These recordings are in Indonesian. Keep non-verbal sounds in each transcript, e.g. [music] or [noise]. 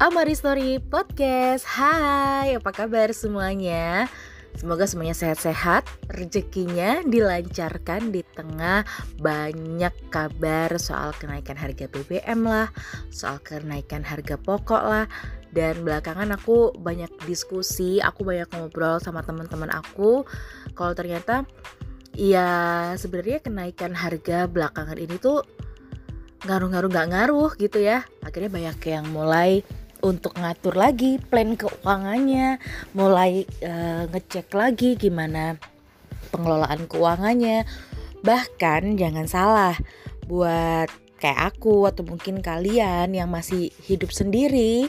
Amari Story Podcast. Hai, apa kabar semuanya? Semoga semuanya sehat-sehat, rezekinya dilancarkan di tengah banyak kabar soal kenaikan harga BBM lah, soal kenaikan harga pokok lah, dan belakangan aku banyak diskusi, aku banyak ngobrol sama teman-teman aku, kalau ternyata ya sebenarnya kenaikan harga belakangan ini tuh ngaruh-ngaruh nggak ngaruh gitu ya, akhirnya banyak yang mulai untuk ngatur lagi plan keuangannya, mulai uh, ngecek lagi gimana pengelolaan keuangannya. Bahkan jangan salah buat kayak aku atau mungkin kalian yang masih hidup sendiri,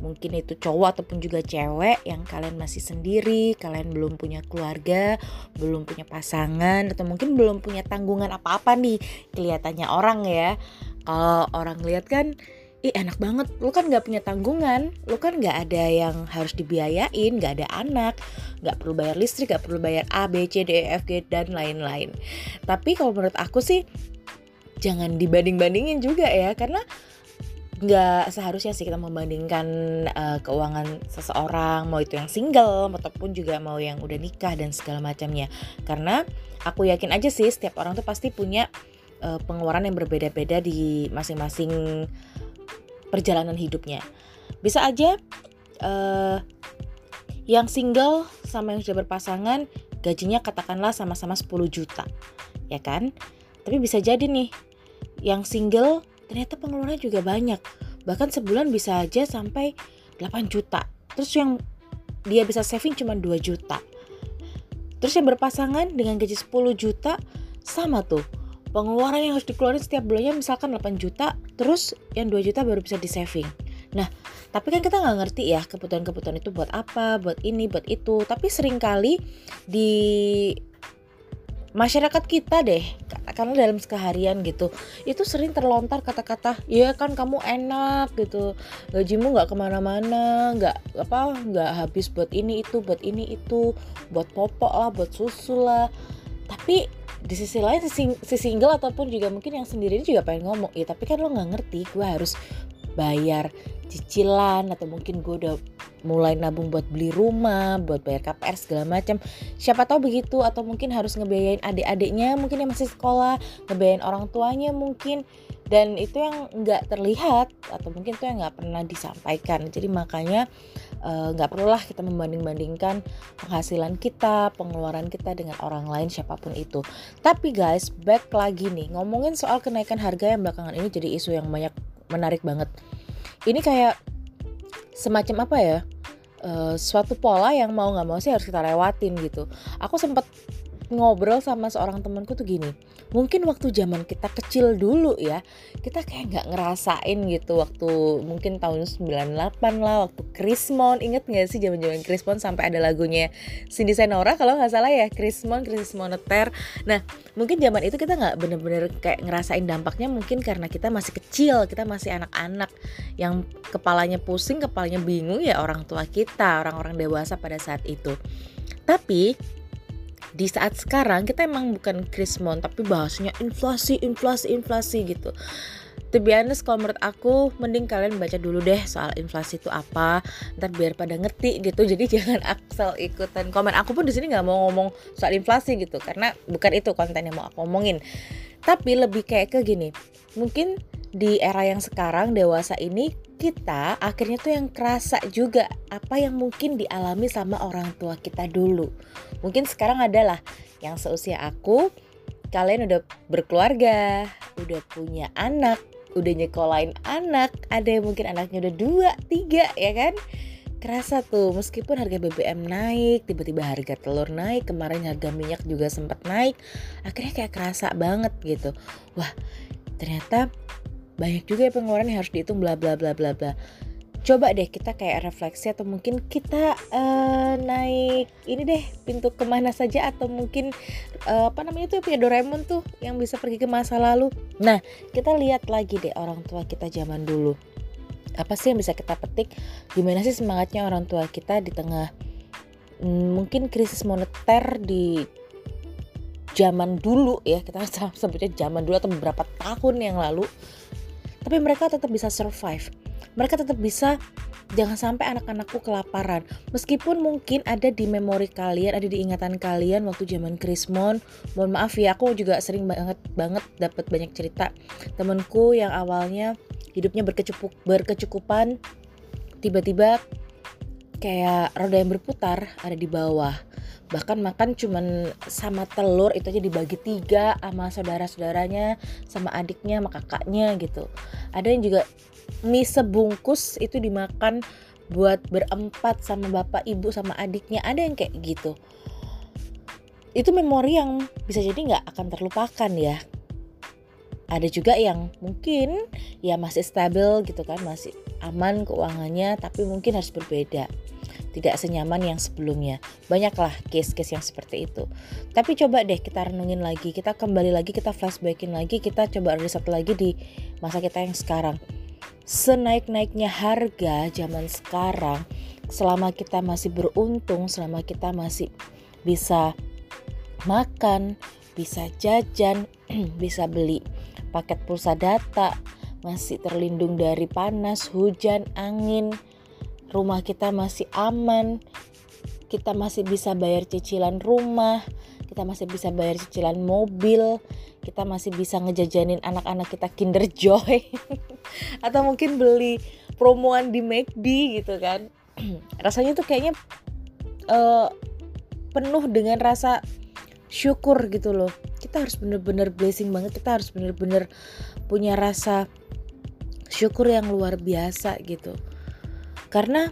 mungkin itu cowok ataupun juga cewek yang kalian masih sendiri, kalian belum punya keluarga, belum punya pasangan atau mungkin belum punya tanggungan apa-apa nih kelihatannya orang ya. Kalau orang lihat kan ih enak banget. Lu kan nggak punya tanggungan. Lu kan nggak ada yang harus dibiayain nggak ada anak nggak perlu bayar listrik nggak perlu bayar A B C D E F G dan lain-lain. Tapi kalau menurut aku sih jangan dibanding-bandingin juga ya karena nggak seharusnya sih kita membandingkan uh, keuangan seseorang mau itu yang single ataupun juga mau yang udah nikah dan segala macamnya. Karena aku yakin aja sih setiap orang tuh pasti punya uh, pengeluaran yang berbeda-beda di masing-masing perjalanan hidupnya. Bisa aja uh, yang single sama yang sudah berpasangan gajinya katakanlah sama-sama 10 juta, ya kan? Tapi bisa jadi nih, yang single ternyata pengeluarannya juga banyak. Bahkan sebulan bisa aja sampai 8 juta. Terus yang dia bisa saving cuma 2 juta. Terus yang berpasangan dengan gaji 10 juta sama tuh pengeluaran yang harus dikeluarin setiap bulannya misalkan 8 juta terus yang 2 juta baru bisa di saving nah tapi kan kita nggak ngerti ya kebutuhan-kebutuhan itu buat apa buat ini buat itu. Tapi sering kali di masyarakat kita deh karena dalam keseharian gitu itu sering terlontar kata-kata ya kan kamu enak gitu. Gajimu nggak ke mana-mana nggak apa nggak habis buat ini itu buat ini itu buat popok lah buat susu lah. Tapi di sisi lain si, si single ataupun juga mungkin yang sendiri juga pengen ngomong ya tapi kan lo nggak ngerti gue harus bayar cicilan atau mungkin gue udah mulai nabung buat beli rumah, buat bayar KPR segala macam. Siapa tahu begitu atau mungkin harus ngebiayain adik-adiknya mungkin yang masih sekolah, ngebiayain orang tuanya mungkin. Dan itu yang nggak terlihat atau mungkin itu yang nggak pernah disampaikan. Jadi makanya eh, nggak uh, perlulah kita membanding-bandingkan penghasilan kita pengeluaran kita dengan orang lain siapa pun itu. Tapi guys back lagi nih ngomongin soal kenaikan harga yang belakangan ini jadi isu yang banyak menarik banget ini kayak semacam apa ya uh, suatu pola yang mau nggak mau sih harus kita lewatin gitu. Aku sempat ngobrol sama seorang temanku tuh gini mungkin waktu zaman kita kecil dulu ya kita kayak nggak ngerasain gitu waktu mungkin tahun 98 lah waktu Krismon. Inget nggak sih zaman zaman Krismon sampai ada lagunya Cindy Senora? Kalau nggak salah ya Krismon Krisis Moneter nah mungkin zaman itu kita nggak bener-bener kayak ngerasain dampaknya mungkin karena kita masih kecil kita masih anak-anak yang kepalanya pusing kepalanya bingung ya orang tua kita orang-orang dewasa pada saat itu. Tapi di saat sekarang kita emang bukan krismon tapi bahasanya inflasi inflasi inflasi gitu To be honest, kalau menurut aku mending kalian baca dulu deh soal inflasi itu apa, ntar biar pada ngerti gitu. Jadi [laughs] jangan asal ikutan komen. Aku pun di sini nggak mau ngomong soal inflasi gitu, karena bukan itu konten yang mau aku omongin. Tapi lebih kayak ke gini, mungkin di era yang sekarang dewasa ini kita akhirnya tuh yang kerasa juga apa yang mungkin dialami sama orang tua kita dulu. Mungkin sekarang adalah yang seusia aku, kalian udah berkeluarga, udah punya anak, udah nyekolahin anak, ada yang mungkin anaknya udah dua, tiga ya kan? Kerasa tuh meskipun harga BBM naik, tiba-tiba harga telur naik, kemarin harga minyak juga sempat naik, akhirnya kayak kerasa banget gitu. Wah, ternyata banyak juga ya pengeluaran yang harus dihitung bla bla bla bla bla. Coba deh kita kayak refleksi atau mungkin kita uh, naik ini deh pintu ke mana saja atau mungkin uh, apa namanya tuh punya Doraemon tuh yang bisa pergi ke masa lalu. Nah kita lihat lagi deh orang tua kita zaman dulu. Apa sih yang bisa kita petik? Gimana sih semangatnya orang tua kita di tengah mm, mungkin krisis moneter di zaman dulu ya? Kita [laughs] sebutnya zaman dulu atau beberapa tahun yang lalu tapi mereka tetap bisa survive. Mereka tetap bisa jangan sampai anak-anakku kelaparan. Meskipun mungkin ada di memori kalian ada di ingatan kalian waktu zaman Krismon. Mohon maaf ya aku juga sering banget banget dapat banyak cerita temenku yang awalnya hidupnya berkecukup berkecukupan. Tiba-tiba kayak roda yang berputar ada di bawah. Bahkan makan cuman sama telur itu aja dibagi tiga sama saudara-saudaranya sama adiknya sama kakaknya gitu. Ada yang juga mie sebungkus itu dimakan buat berempat sama bapak ibu sama adiknya. Ada yang kayak gitu. Itu memori yang bisa jadi nggak akan terlupakan ya. Ada juga yang mungkin ya masih stabil gitu kan masih aman keuangannya tapi mungkin harus berbeda tidak senyaman yang sebelumnya. Banyaklah case-case yang seperti itu. Tapi coba deh kita renungin lagi, kita kembali lagi, kita flashbackin lagi, kita coba riset lagi di masa kita yang sekarang. Senaik-naiknya harga zaman sekarang, selama kita masih beruntung, selama kita masih bisa makan, bisa jajan, [clears throat] bisa beli paket pulsa data, masih terlindung dari panas, hujan, angin, rumah kita masih aman, kita masih bisa bayar cicilan rumah, kita masih bisa bayar cicilan mobil, kita masih bisa ngejajanin anak-anak kita Kinder Joy. [laughs] Atau mungkin beli promoan di McD gitu kan. [clears throat] Rasanya tuh kayaknya uh, penuh dengan rasa syukur gitu loh. Kita harus bener-bener blessing banget, kita harus bener-bener punya rasa syukur yang luar biasa gitu karena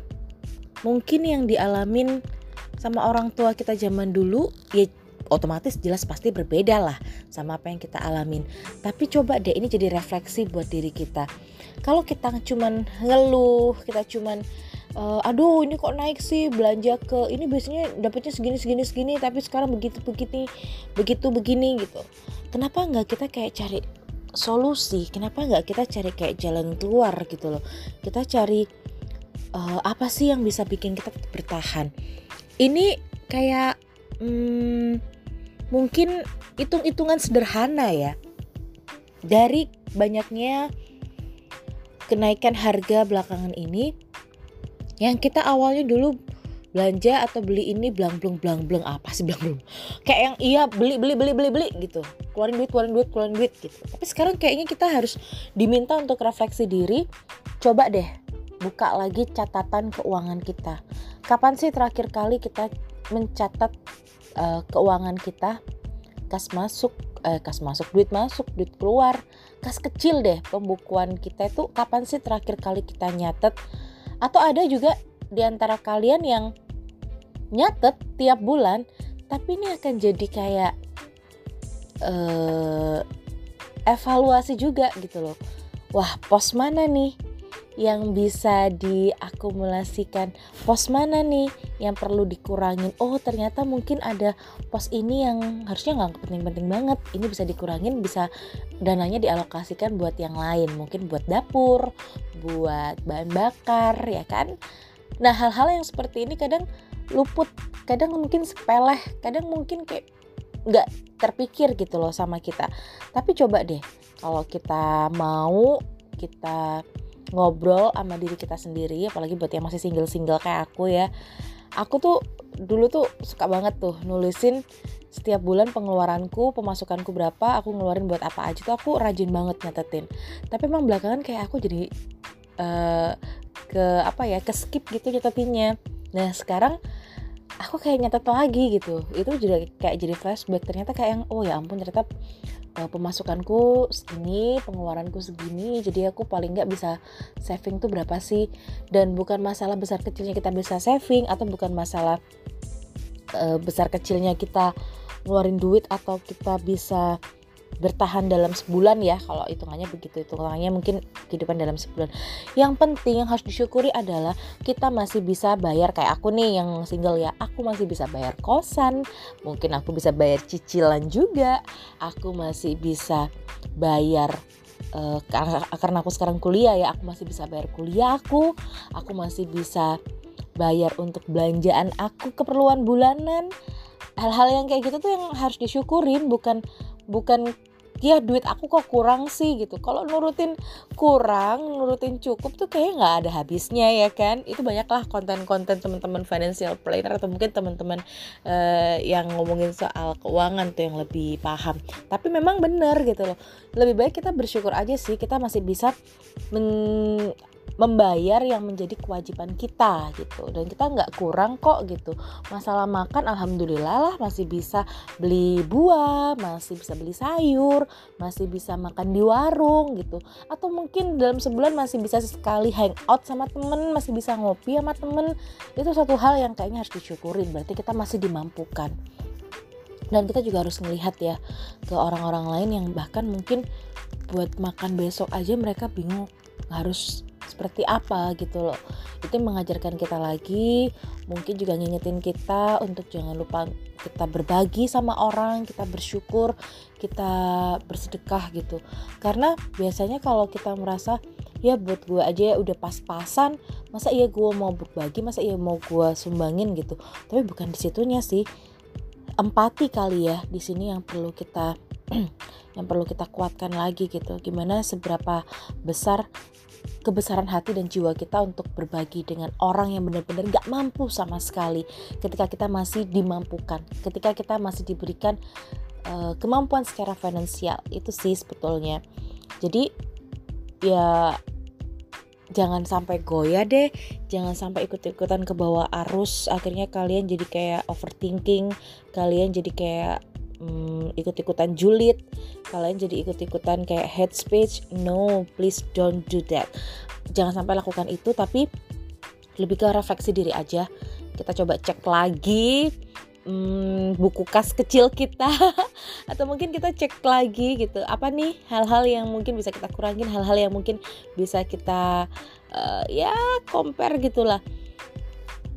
mungkin yang dialamin sama orang tua kita zaman dulu ya otomatis jelas pasti berbeda lah sama apa yang kita alamin. Tapi coba deh ini jadi refleksi buat diri kita. Kalau kita cuman ngeluh, kita cuman uh, aduh ini kok naik sih belanja ke ini biasanya dapatnya segini segini segini tapi sekarang begitu begitu begitu begini gitu. Kenapa nggak kita kayak cari solusi? Kenapa nggak kita cari kayak jalan keluar gitu loh? Kita cari uh, apa sih yang bisa bikin kita bertahan ini kayak hmm, mungkin hitung-hitungan sederhana ya dari banyaknya kenaikan harga belakangan ini yang kita awalnya dulu belanja atau beli ini belang belang belang belang apa sih belang belang kayak yang iya beli beli beli beli beli gitu keluarin duit keluarin duit keluarin duit gitu tapi sekarang kayaknya kita harus diminta untuk refleksi diri coba deh buka lagi catatan keuangan kita. Kapan sih terakhir kali kita mencatat uh, keuangan kita? Kas masuk, eh, kas masuk, duit masuk, duit keluar, kas kecil deh pembukuan kita itu kapan sih terakhir kali kita nyatet? Atau ada juga di antara kalian yang nyatet tiap bulan, tapi ini akan jadi kayak uh, evaluasi juga gitu loh. Wah, pos mana nih yang bisa diakumulasikan? Pos mana nih yang perlu dikurangin? Oh ternyata mungkin ada pos ini yang harusnya nggak penting-penting banget. Ini bisa dikurangin bisa dananya dialokasikan buat yang lain. Mungkin buat dapur buat bahan bakar ya kan? Nah hal-hal yang seperti ini kadang luput. Kadang mungkin sepeleh kadang mungkin kayak nggak terpikir gitu loh sama kita. Tapi coba deh kalau kita mau kita ngobrol sama diri kita sendiri apalagi buat yang masih single-single kayak aku ya. Aku tuh dulu tuh suka banget tuh nulisin setiap bulan pengeluaranku pemasukanku berapa aku ngeluarin buat apa aja tuh aku rajin banget nyatetin. Tapi emang belakangan kayak aku jadi uh, ke apa ya ke skip gitu nyatetinnya nah sekarang aku kayak nyatet lagi gitu. Itu juga kayak jadi flashback. Ternyata kayak yang oh ya ampun ternyata uh, pemasukanku segini pengeluaranku segini jadi aku paling nggak bisa saving tuh berapa sih? Dan bukan masalah besar kecilnya kita bisa saving atau bukan masalah uh, besar kecilnya kita ngeluarin duit atau kita bisa bertahan dalam sebulan ya kalau hitungannya begitu. Hitungannya mungkin kehidupan dalam sebulan. Yang penting yang harus disyukuri adalah kita masih bisa bayar kayak aku nih yang single ya aku masih bisa bayar kosan mungkin aku bisa bayar cicilan juga aku masih bisa bayar uh, karena aku sekarang kuliah ya aku masih bisa bayar kuliah aku aku masih bisa bayar untuk belanjaan aku keperluan bulanan. Hal-hal yang kayak gitu tuh yang harus disyukurin bukan bukan ya duit aku kok kurang sih? gitu. Kalau nurutin kurang nurutin cukup tuh kayaknya nggak ada habisnya ya kan? Itu banyaklah konten-konten teman-teman financial planner atau mungkin teman-teman uh, yang ngomongin soal keuangan tuh yang lebih paham. Tapi memang benar gitu loh. Lebih baik kita bersyukur aja sih kita masih bisa men membayar yang menjadi kewajiban kita gitu. Dan kita nggak kurang kok gitu. Masalah makan alhamdulillah lah masih bisa beli buah masih bisa beli sayur masih bisa makan di warung gitu. Atau mungkin dalam sebulan masih bisa sekali hangout sama temen masih bisa ngopi sama temen. Itu satu hal yang kayaknya harus disyukurin. Berarti kita masih dimampukan. Dan kita juga harus melihat ya ke orang-orang lain yang bahkan mungkin buat makan besok aja mereka bingung harus seperti apa gitu loh. Itu mengajarkan kita lagi mungkin juga ngingetin kita untuk jangan lupa kita berbagi sama orang kita bersyukur kita bersedekah gitu. Karena biasanya kalau kita merasa ya buat gue aja ya udah pas-pasan masa iya gue mau berbagi masa iya mau gue sumbangin? gitu. Tapi bukan di situnya sih. Empati kali ya di sini yang perlu kita [clears throat] yang perlu kita kuatkan lagi gitu. Gimana seberapa besar kebesaran hati dan jiwa kita untuk berbagi dengan orang yang benar-benar gak mampu sama sekali ketika kita masih dimampukan ketika kita masih diberikan uh, kemampuan secara finansial. Itu sih sebetulnya. Jadi ya jangan sampai goyah deh jangan sampai ikut-ikutan ke bawah arus. Akhirnya kalian jadi kayak overthinking kalian jadi kayak hmm, ikut-ikutan julid. Kalian jadi ikut-ikutan kayak head speech no please don't do that. Jangan sampai lakukan itu tapi lebih ke refleksi diri aja. Kita coba cek lagi hmm, buku kas kecil kita. [laughs] Atau mungkin kita cek lagi gitu. Apa nih hal-hal yang mungkin bisa kita kurangin? Hal-hal yang mungkin bisa kita uh, ya compare gitulah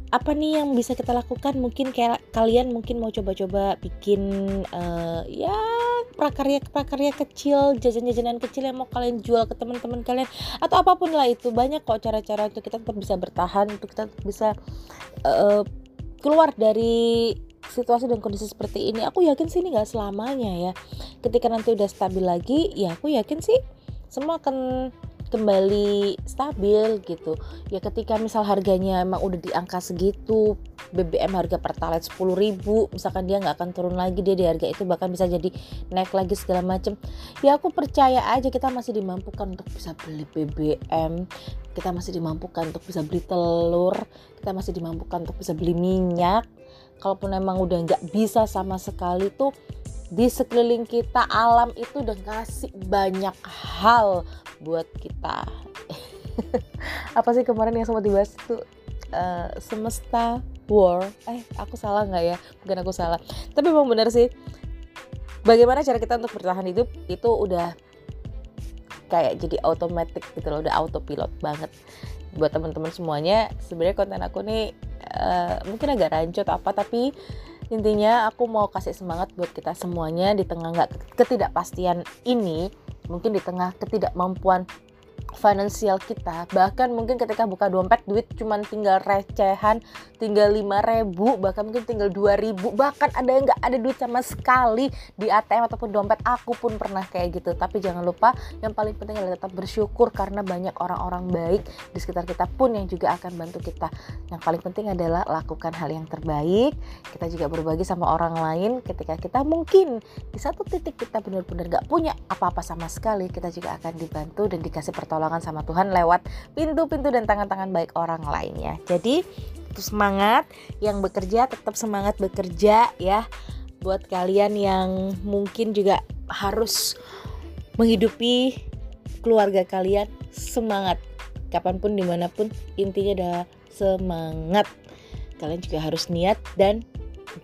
apa nih yang bisa kita lakukan? Mungkin kayak kalian mungkin mau coba-coba bikin uh, ya prakarya prakarya kecil jajan-jajanan kecil yang mau kalian jual ke teman-teman kalian atau apa pun lah itu. Banyak kok cara-cara untuk kita tetap bisa bertahan untuk kita bisa uh, keluar dari situasi dan kondisi seperti ini. Aku yakin sih ini nggak selamanya ya. Ketika nanti udah stabil lagi ya aku yakin sih semua akan kembali stabil gitu. Ya ketika misal harganya emang udah di angka segitu BBM harga pertalite 10 ribu misalkan dia nggak akan turun lagi dia di harga itu bahkan bisa jadi naik lagi segala macem. Ya aku percaya aja kita masih dimampukan untuk bisa beli BBM kita masih dimampukan untuk bisa beli telur kita masih dimampukan untuk bisa beli minyak. Kalaupun emang udah nggak bisa sama sekali tuh di sekeliling kita alam itu udah ngasih banyak hal buat kita. [laughs] Apa sih kemarin yang sempat dibahas itu? Uh, semesta war. Eh aku salah nggak ya? Mungkin aku salah. Tapi memang benar sih. Bagaimana cara kita untuk bertahan hidup itu udah kayak jadi otomatis gitu loh udah autopilot banget. Buat teman-teman semuanya sebenarnya konten aku nih uh, mungkin agak rancu atau apa tapi intinya aku mau kasih semangat buat kita semuanya di tengah nggak ketidakpastian ini mungkin di tengah ketidakmampuan finansial kita bahkan mungkin ketika buka dompet duit cuman tinggal recehan tinggal lima ribu bahkan mungkin tinggal dua ribu bahkan ada yang nggak ada duit sama sekali di ATM ataupun dompet aku pun pernah kayak gitu. Tapi jangan lupa yang paling penting adalah tetap bersyukur karena banyak orang-orang baik di sekitar kita pun yang juga akan bantu kita. Yang paling penting adalah lakukan hal yang terbaik. Kita juga berbagi sama orang lain ketika kita mungkin di satu titik kita benar-benar gak punya apa-apa sama sekali kita juga akan dibantu dan dikasih pertolongan pertolongan sama Tuhan lewat pintu-pintu dan tangan-tangan baik orang lainnya. Jadi semangat yang bekerja tetap semangat bekerja ya buat kalian yang mungkin juga harus menghidupi keluarga kalian semangat kapan pun di mana pun intinya adalah semangat kalian juga harus niat dan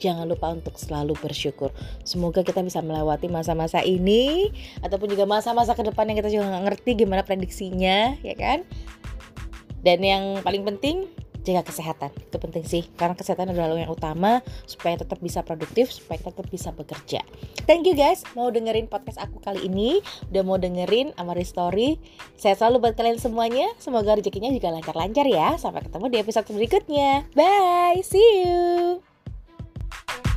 jangan lupa untuk selalu bersyukur. Semoga kita bisa melewati masa-masa ini ataupun juga masa-masa ke depan yang kita juga nggak ngerti gimana prediksinya, ya kan? Dan yang paling penting jaga kesehatan. Itu penting sih karena kesehatan adalah yang utama supaya tetap bisa produktif supaya tetap bisa bekerja. Thank you guys mau dengerin podcast aku kali ini udah mau dengerin Amari Story. Saya selalu buat kalian semuanya semoga rezekinya juga lancar-lancar ya. Sampai ketemu di episode berikutnya. Bye see you Thank you.